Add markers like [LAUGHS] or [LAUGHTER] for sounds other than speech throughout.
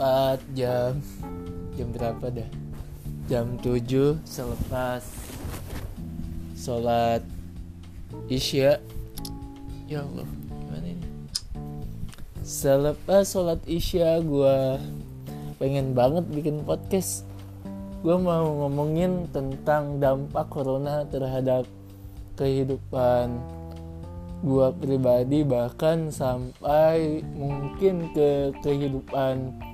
tepat jam. Jam berapa dah? Jam 7 selepas sholat isya. Ya Allah gimana ini? Selepas sholat isya gue pengen banget bikin podcast. Gue mau ngomongin tentang dampak corona terhadap kehidupan gue pribadi bahkan sampai mungkin ke kehidupan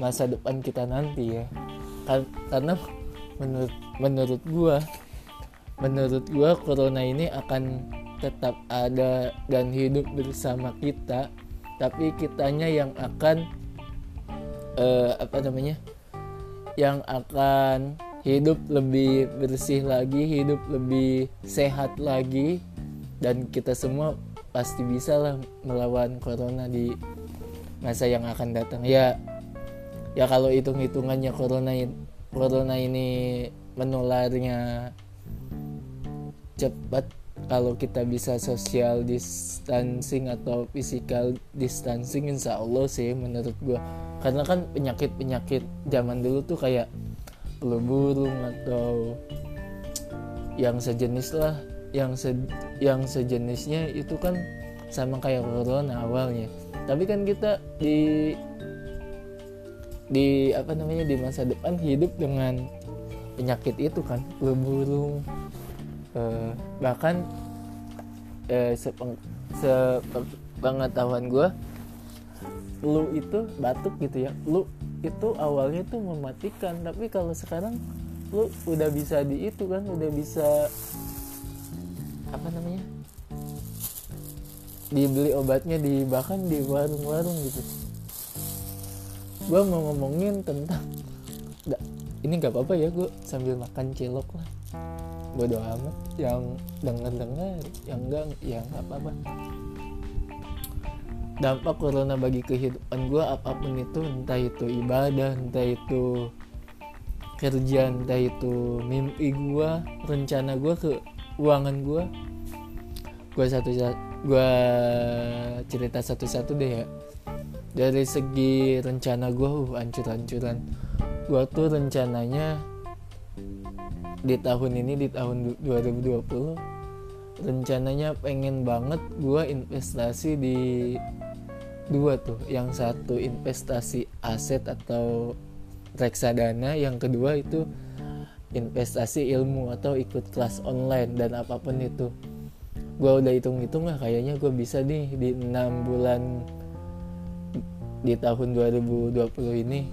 masa depan kita nanti ya karena menurut menurut gue menurut gue corona ini akan tetap ada dan hidup bersama kita tapi kitanya yang akan uh, apa namanya yang akan hidup lebih bersih lagi, hidup lebih sehat lagi dan kita semua pasti bisa lah melawan corona di masa yang akan datang. Ya ya kalau hitung-hitungannya corona corona ini menularnya cepat kalau kita bisa social distancing atau physical distancing insya Allah sih menurut gue karena kan penyakit-penyakit zaman dulu tuh kayak flu burung atau yang sejenis lah yang se yang sejenisnya itu kan sama kayak corona awalnya. Tapi kan kita di di apa namanya di masa depan hidup dengan penyakit itu kan flu burung eh, bahkan eh, sepeng, sepengetahuan gue lu itu batuk gitu ya. Lu itu awalnya tuh mematikan tapi kalau sekarang lu udah bisa di itu kan udah bisa apa namanya dibeli obatnya di bahkan di warung-warung gitu gue mau ngomongin tentang ini gak apa-apa ya gue sambil makan cilok lah. Bodo amat yang denger denger yang enggak ya nggak apa-apa. Dampak corona bagi kehidupan gue apa pun itu entah itu ibadah entah itu kerja entah itu mimpi gue rencana gue ke uangan gue gue satu gue cerita satu-satu deh ya dari segi rencana gue uh ancur-ancuran gue tuh rencananya di tahun ini di tahun 2020 rencananya pengen banget gue investasi di dua tuh. Yang satu investasi aset atau reksadana yang kedua itu investasi ilmu atau ikut kelas online dan apa pun itu. Gue udah hitung-hitung lah kayaknya gue bisa nih di enam bulan di tahun 2020 ini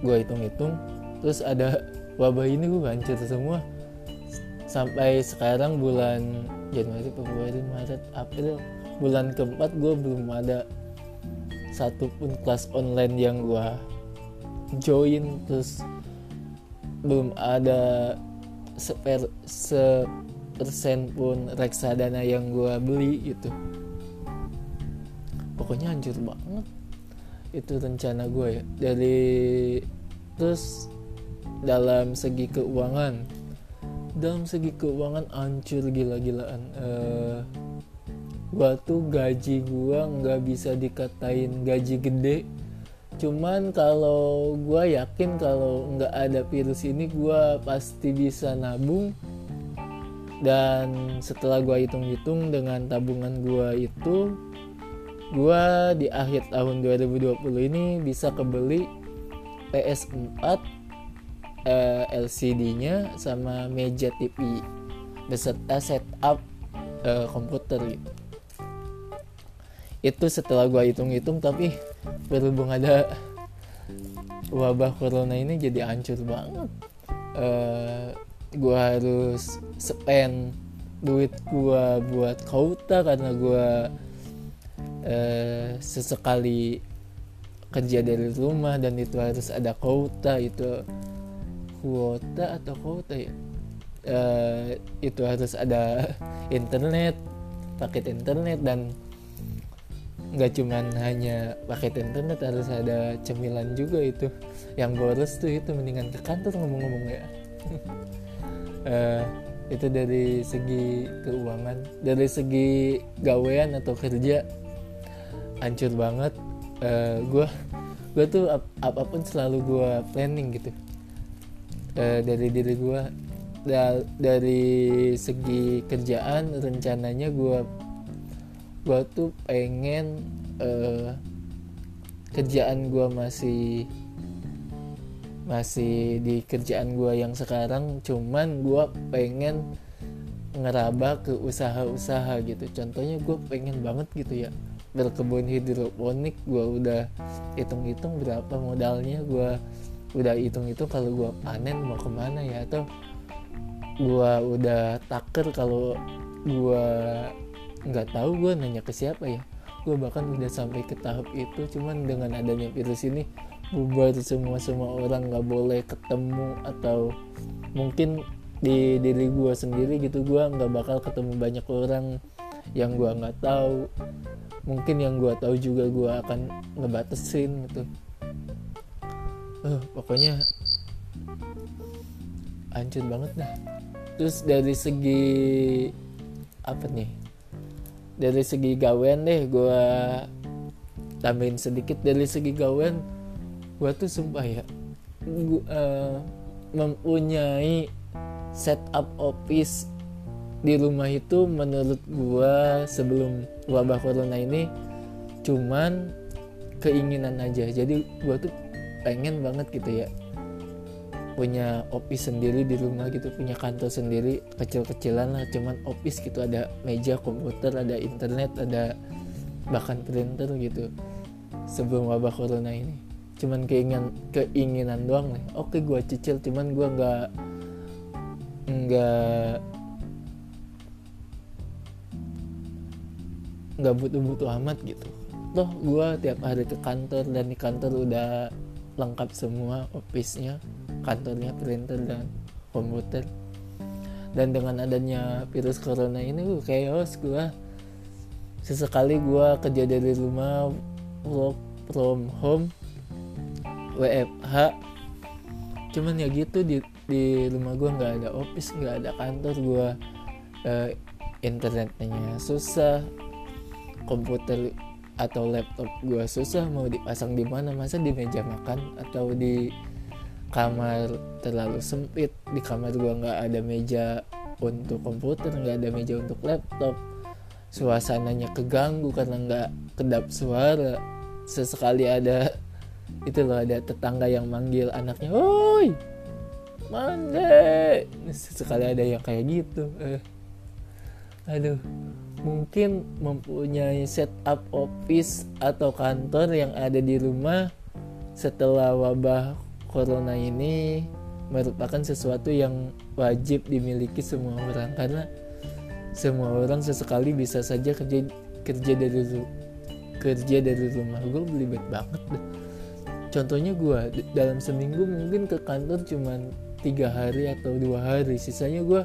gue hitung-hitung terus ada wabah ini gue hancur semua. Sampai sekarang bulan Januari, Februari, Maret, April bulan keempat gue belum ada satupun kelas online yang gue join terus belum ada seper sepersen pun reksadana yang gue beli gitu pokoknya hancur banget. Itu rencana gue ya. Dari terus dalam segi keuangan dalam segi keuangan hancur gila-gilaan. Uh, gua tuh gaji gua nggak bisa dikatain gaji gede. Cuman kalau gua yakin kalau nggak ada virus ini gua pasti bisa nabung. Dan setelah gua hitung-hitung dengan tabungan gua itu gua di akhir tahun 2020 ini bisa kebeli PS4 uh, eh, LCD-nya sama meja TV beserta setup uh, komputer gitu. Itu setelah gua hitung-hitung tapi berhubung ada wabah corona ini jadi hancur banget. Uh, gua harus spend duit gua buat kauta karena gua uh, sesekali kerja dari rumah dan itu harus ada kauta itu kuota atau kuota ya? Uh, itu harus ada [LAUGHS] internet paket internet dan nggak cuman hanya paket internet harus ada cemilan juga itu. Yang boros tuh itu mendingan ke kantor ngomong-ngomong ya. Uh, [LAUGHS] itu dari segi keuangan dari segi gawean atau kerja hancur banget. Uh, eh, gue gue tuh ap apa pun selalu gue planning gitu. Uh, dari diri gue da dari segi kerjaan rencananya gue gue tuh pengen uh, kerjaan gue masih masih di kerjaan gue yang sekarang. Cuman gue pengen ngeraba ke usaha-usaha gitu. Contohnya gue pengen banget gitu ya berkebun hidroponik gue udah hitung-hitung berapa modalnya. Gue udah hitung-hitung kalau gue panen mau ke mana ya. Atau gue udah taker kalau gue nggak tahu gue nanya ke siapa ya. Gue bahkan udah sampai ke tahap itu. Cuman dengan adanya virus ini bubar semua semua orang nggak boleh ketemu atau mungkin di diri gue sendiri gitu gue nggak bakal ketemu banyak orang yang gue nggak tahu mungkin yang gue tahu juga gue akan ngebatasin gitu. Uh, pokoknya hancur banget dah. Terus dari segi apa nih? Dari segi gawen deh gue tambahin sedikit. Dari segi gawen gue tuh sumpah ya gua, uh, mempunyai setup office di rumah itu menurut gue sebelum wabah corona ini cuman keinginan aja. Jadi gue tuh pengen banget gitu ya punya office sendiri di rumah gitu punya kantor sendiri kecil-kecilan lah cuman office gitu. Ada meja komputer ada internet ada bahkan printer gitu sebelum wabah corona ini. Cuman keinginan keinginan doang nih. Oke gue cicil cuman gue nggak nggak nggak butuh-butuh amat gitu. Toh gue tiap hari ke kantor dan di kantor udah lengkap semua office-nya kantornya printer dan komputer. Dan dengan adanya virus corona ini gue chaos gue sesekali gue kerja dari rumah work from home WFH cuman ya gitu di di rumah gue nggak ada office nggak ada kantor gue uh, internetnya susah komputer atau laptop gue susah mau dipasang di mana. Masa di meja makan atau di kamar terlalu sempit? Di kamar gue nggak ada meja untuk komputer nggak ada meja untuk laptop. Suasananya keganggu karena nggak kedap suara. Sesekali ada itu loh ada tetangga yang manggil anaknya woi mande sekali ada yang kayak gitu. Eh. aduh mungkin mempunyai setup office atau kantor yang ada di rumah setelah wabah corona ini merupakan sesuatu yang wajib dimiliki semua orang. Karena semua orang sesekali bisa saja kerja kerja dari kerja dari rumah. Gue belibet banget deh. Contohnya gue dalam seminggu mungkin ke kantor cuman tiga hari atau dua hari. Sisanya gue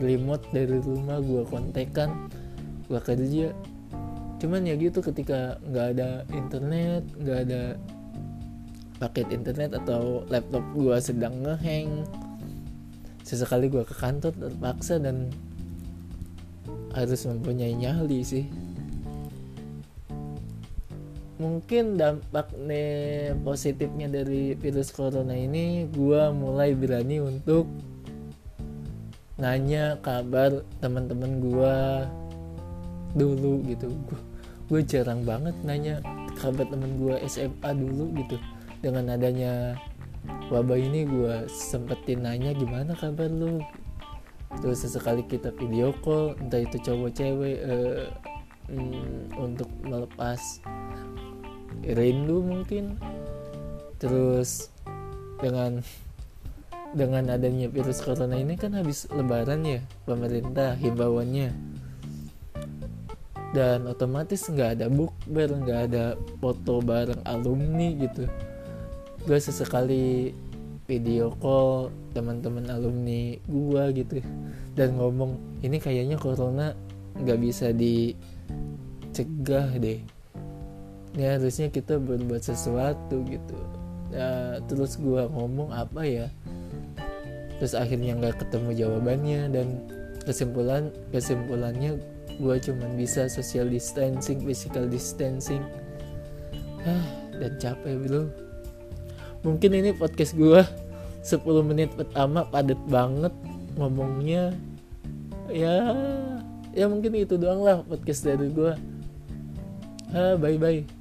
remote dari rumah gue kontekan gue kerja cuman ya gitu ketika nggak ada internet nggak ada paket internet atau laptop gue sedang ngeheng sesekali gue ke kantor terpaksa dan harus mempunyai nyali sih. Mungkin dampak nih positifnya dari virus corona ini gue mulai berani untuk nanya kabar teman-teman gue dulu gitu. Gue jarang banget nanya kabar temen gue SMA dulu gitu. Dengan adanya wabah ini gue sempetin nanya gimana kabar lu? Terus sesekali kita video call entah itu cowok cewek uh, mm, untuk melepas rindu mungkin. Terus dengan dengan adanya virus corona ini kan habis lebaran ya pemerintah himbauannya dan otomatis nggak ada bukber nggak ada foto bareng alumni gitu. Gue sesekali video call teman-teman alumni gue gitu. Dan ngomong ini kayaknya corona nggak bisa dicegah deh. Ya harusnya kita berbuat sesuatu gitu. Ya, terus gue ngomong apa ya? Terus akhirnya nggak ketemu jawabannya dan kesimpulan kesimpulannya gue cuman bisa social distancing physical distancing. Dan capek bro. Mungkin ini podcast gue 10 menit pertama padat banget ngomongnya. Ya ya mungkin itu doang lah podcast dari gue bye bye